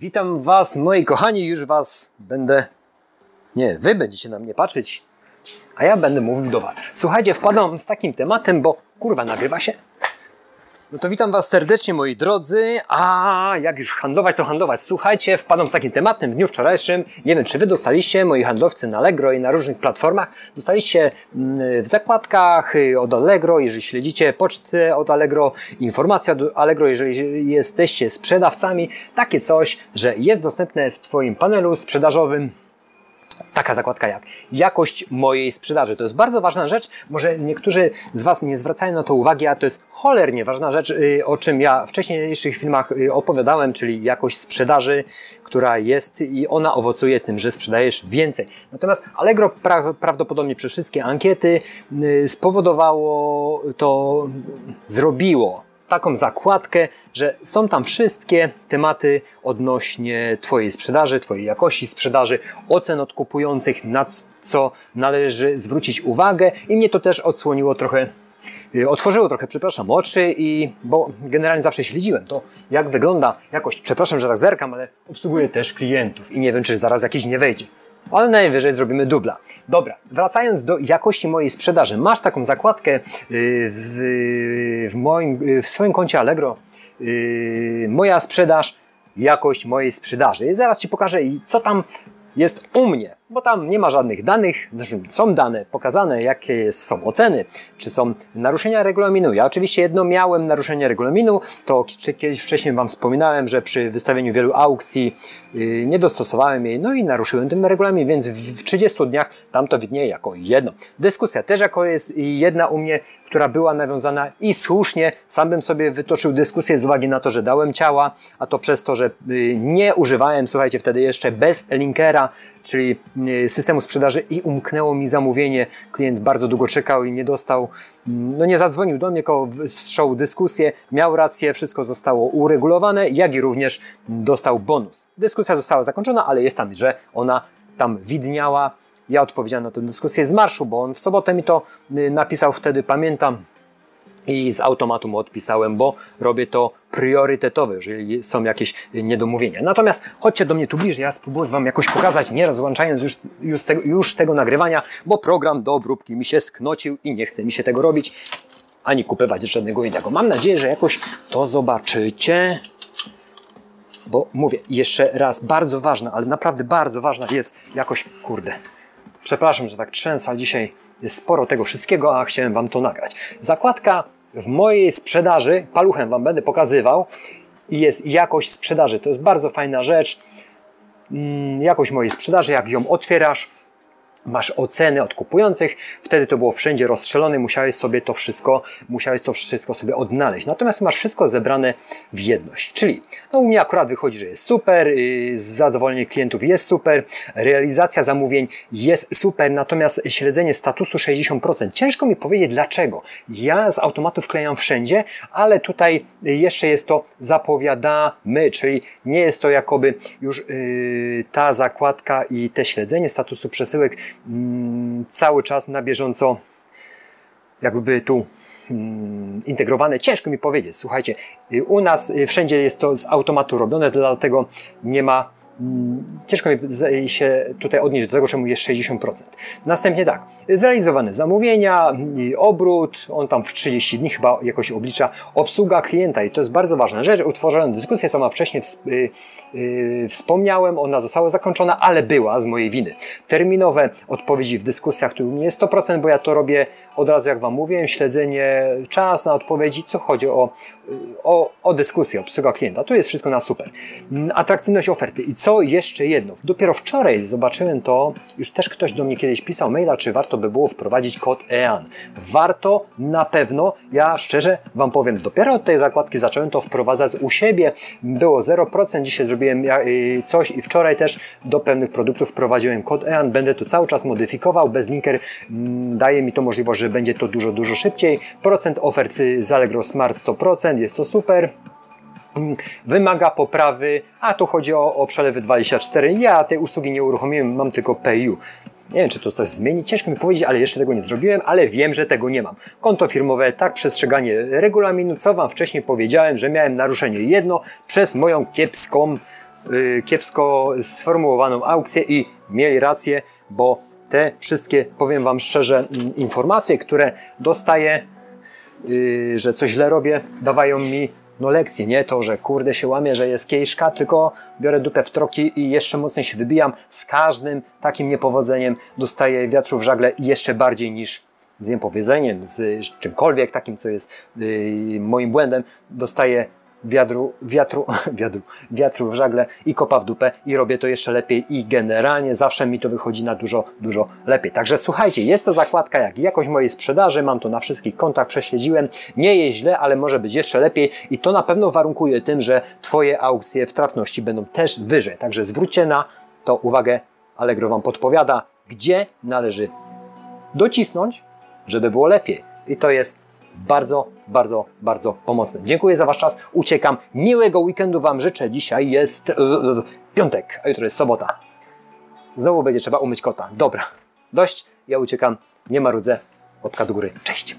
Witam Was, moi kochani, już Was będę. Nie, Wy będziecie na mnie patrzeć, a ja będę mówił do Was. Słuchajcie, wpadam z takim tematem, bo kurwa, nagrywa się. No to witam Was serdecznie, moi drodzy. A jak już handlować, to handlować. Słuchajcie, wpadam z takim tematem w dniu wczorajszym. Nie wiem, czy Wy dostaliście, moi handlowcy na Allegro i na różnych platformach, dostaliście mm, w zakładkach y, od Allegro, jeżeli śledzicie pocztę od Allegro, informacja od Allegro, jeżeli jesteście sprzedawcami, takie coś, że jest dostępne w Twoim panelu sprzedażowym taka zakładka jak jakość mojej sprzedaży. To jest bardzo ważna rzecz. Może niektórzy z Was nie zwracają na to uwagi, a to jest cholernie ważna rzecz, y, o czym ja w wcześniejszych filmach y, opowiadałem, czyli jakość sprzedaży, która jest i ona owocuje tym, że sprzedajesz więcej. Natomiast Allegro pra prawdopodobnie przez wszystkie ankiety y, spowodowało to, zrobiło taką zakładkę, że są tam wszystkie tematy odnośnie Twojej sprzedaży, Twojej jakości sprzedaży, ocen od kupujących, na co należy zwrócić uwagę. I mnie to też odsłoniło trochę y, otworzyło trochę, przepraszam, oczy i, bo generalnie zawsze śledziłem to, jak wygląda jakość, przepraszam, że tak zerkam, ale obsługuję też klientów i nie wiem, czy zaraz jakiś nie wejdzie ale najwyżej zrobimy dubla. Dobra, wracając do jakości mojej sprzedaży. Masz taką zakładkę y, w, w, moim, y, w swoim koncie Allegro. Y, moja sprzedaż, jakość mojej sprzedaży. I zaraz Ci pokażę, co tam jest u mnie bo tam nie ma żadnych danych, są dane pokazane, jakie są oceny, czy są naruszenia regulaminu. Ja oczywiście jedno miałem naruszenie regulaminu, to kiedyś wcześniej Wam wspominałem, że przy wystawieniu wielu aukcji yy, nie dostosowałem jej, no i naruszyłem ten regulamin, więc w 30 dniach tam to widnieje jako jedno. Dyskusja też jako jest jedna u mnie, która była nawiązana i słusznie, sam bym sobie wytoczył dyskusję z uwagi na to, że dałem ciała, a to przez to, że yy, nie używałem, słuchajcie, wtedy jeszcze bez linkera, czyli Y, systemu sprzedaży i umknęło mi zamówienie. Klient bardzo długo czekał i nie dostał, mm, no nie zadzwonił do mnie, tylko wszczął dyskusję, miał rację, wszystko zostało uregulowane, jak i również dostał bonus. Dyskusja została zakończona, ale jest tam, że ona tam widniała. Ja odpowiedziałem na tę dyskusję z marszu, bo on w sobotę mi to y, napisał wtedy, pamiętam, i z automatu mu odpisałem, bo robię to priorytetowe, jeżeli są jakieś niedomówienia. Natomiast chodźcie do mnie tu bliżej, ja spróbuję Wam jakoś pokazać, nie rozłączając już, już, tego, już tego nagrywania, bo program do obróbki mi się sknocił i nie chce mi się tego robić, ani kupywać żadnego innego. Mam nadzieję, że jakoś to zobaczycie. Bo mówię jeszcze raz, bardzo ważna, ale naprawdę bardzo ważna jest jakoś, kurde, przepraszam, że tak trzęsę, ale dzisiaj jest sporo tego wszystkiego, a chciałem Wam to nagrać. Zakładka w mojej sprzedaży, paluchem Wam będę pokazywał, jest jakość sprzedaży. To jest bardzo fajna rzecz. Mm, jakość mojej sprzedaży, jak ją otwierasz, masz oceny od kupujących, wtedy to było wszędzie rozstrzelone, musiałeś sobie to wszystko, musiałeś to wszystko sobie odnaleźć. Natomiast masz wszystko zebrane w jedność. Czyli, no u mnie akurat wychodzi, że jest super, yy, zadowolenie klientów jest super, realizacja zamówień jest super, natomiast śledzenie statusu 60%. Ciężko mi powiedzieć dlaczego. Ja z automatu wklejam wszędzie, ale tutaj jeszcze jest to zapowiadamy, czyli nie jest to jakoby już yy, ta zakładka i te śledzenie statusu przesyłek cały czas na bieżąco jakby tu mm, integrowane. Ciężko mi powiedzieć. Słuchajcie, u nas wszędzie jest to z automatu robione, dlatego nie ma Mm, ciężko mi się tutaj odnieść do tego, czemu jest 60%. Następnie tak, zrealizowane zamówienia, obrót, on tam w 30 dni chyba jakoś oblicza, obsługa klienta i to jest bardzo ważna rzecz. Utworzona dyskusja, sama wcześniej y, y, wspomniałem, ona została zakończona, ale była z mojej winy. Terminowe odpowiedzi w dyskusjach tu nie jest 100%, bo ja to robię od razu, jak Wam mówiłem, śledzenie, czas na odpowiedzi, co chodzi o, o, o dyskusję, obsługa klienta. Tu jest wszystko na super. Mm, atrakcyjność oferty i co jeszcze jedno. Dopiero wczoraj zobaczyłem to, już też ktoś do mnie kiedyś pisał maila, czy warto by było wprowadzić kod EAN. Warto na pewno, ja szczerze Wam powiem, dopiero od tej zakładki zacząłem to wprowadzać u siebie. Było 0%, dzisiaj zrobiłem y, coś i wczoraj też do pewnych produktów wprowadziłem kod EAN. Będę to cały czas modyfikował. Bezlinker mm, daje mi to możliwość, że będzie to dużo, dużo szybciej. Procent ofert z Allegro Smart 100%, jest to super wymaga poprawy, a tu chodzi o, o przelewy 24. Ja tej usługi nie uruchomiłem, mam tylko PayU. Nie wiem, czy to coś zmieni, ciężko mi powiedzieć, ale jeszcze tego nie zrobiłem, ale wiem, że tego nie mam. Konto firmowe, tak, przestrzeganie regulaminu, co Wam wcześniej powiedziałem, że miałem naruszenie jedno przez moją kiepską y, kiepsko sformułowaną aukcję i mieli rację, bo te wszystkie, powiem Wam szczerze, mm, informacje, które dostaję, yy, że coś źle robię, dawają mi no lekcje, nie to, że kurde się łamie, że jest kiejszka, tylko biorę dupę w troki i jeszcze mocniej się wybijam. Z każdym takim niepowodzeniem dostaję wiatru w żagle jeszcze bardziej niż z niepowiedzeniem, z czymkolwiek takim, co jest yy, moim błędem, dostaję wiatru, wiatru, wiatru, wiatru w żagle i kopa w dupę i robię to jeszcze lepiej i generalnie zawsze mi to wychodzi na dużo, dużo lepiej. Także słuchajcie, jest to zakładka jak jakość mojej sprzedaży, mam to na wszystkich kontach, prześledziłem, nie jest źle, ale może być jeszcze lepiej i to na pewno warunkuje tym, że Twoje aukcje w trafności będą też wyżej. Także zwróćcie na to uwagę, Allegro Wam podpowiada, gdzie należy docisnąć, żeby było lepiej. I to jest bardzo, bardzo, bardzo pomocne. Dziękuję za Wasz czas. Uciekam. Miłego weekendu Wam życzę. Dzisiaj jest piątek, a jutro jest sobota. Znowu będzie trzeba umyć kota. Dobra, dość. Ja uciekam. Nie marudzę. Łapka do góry. Cześć.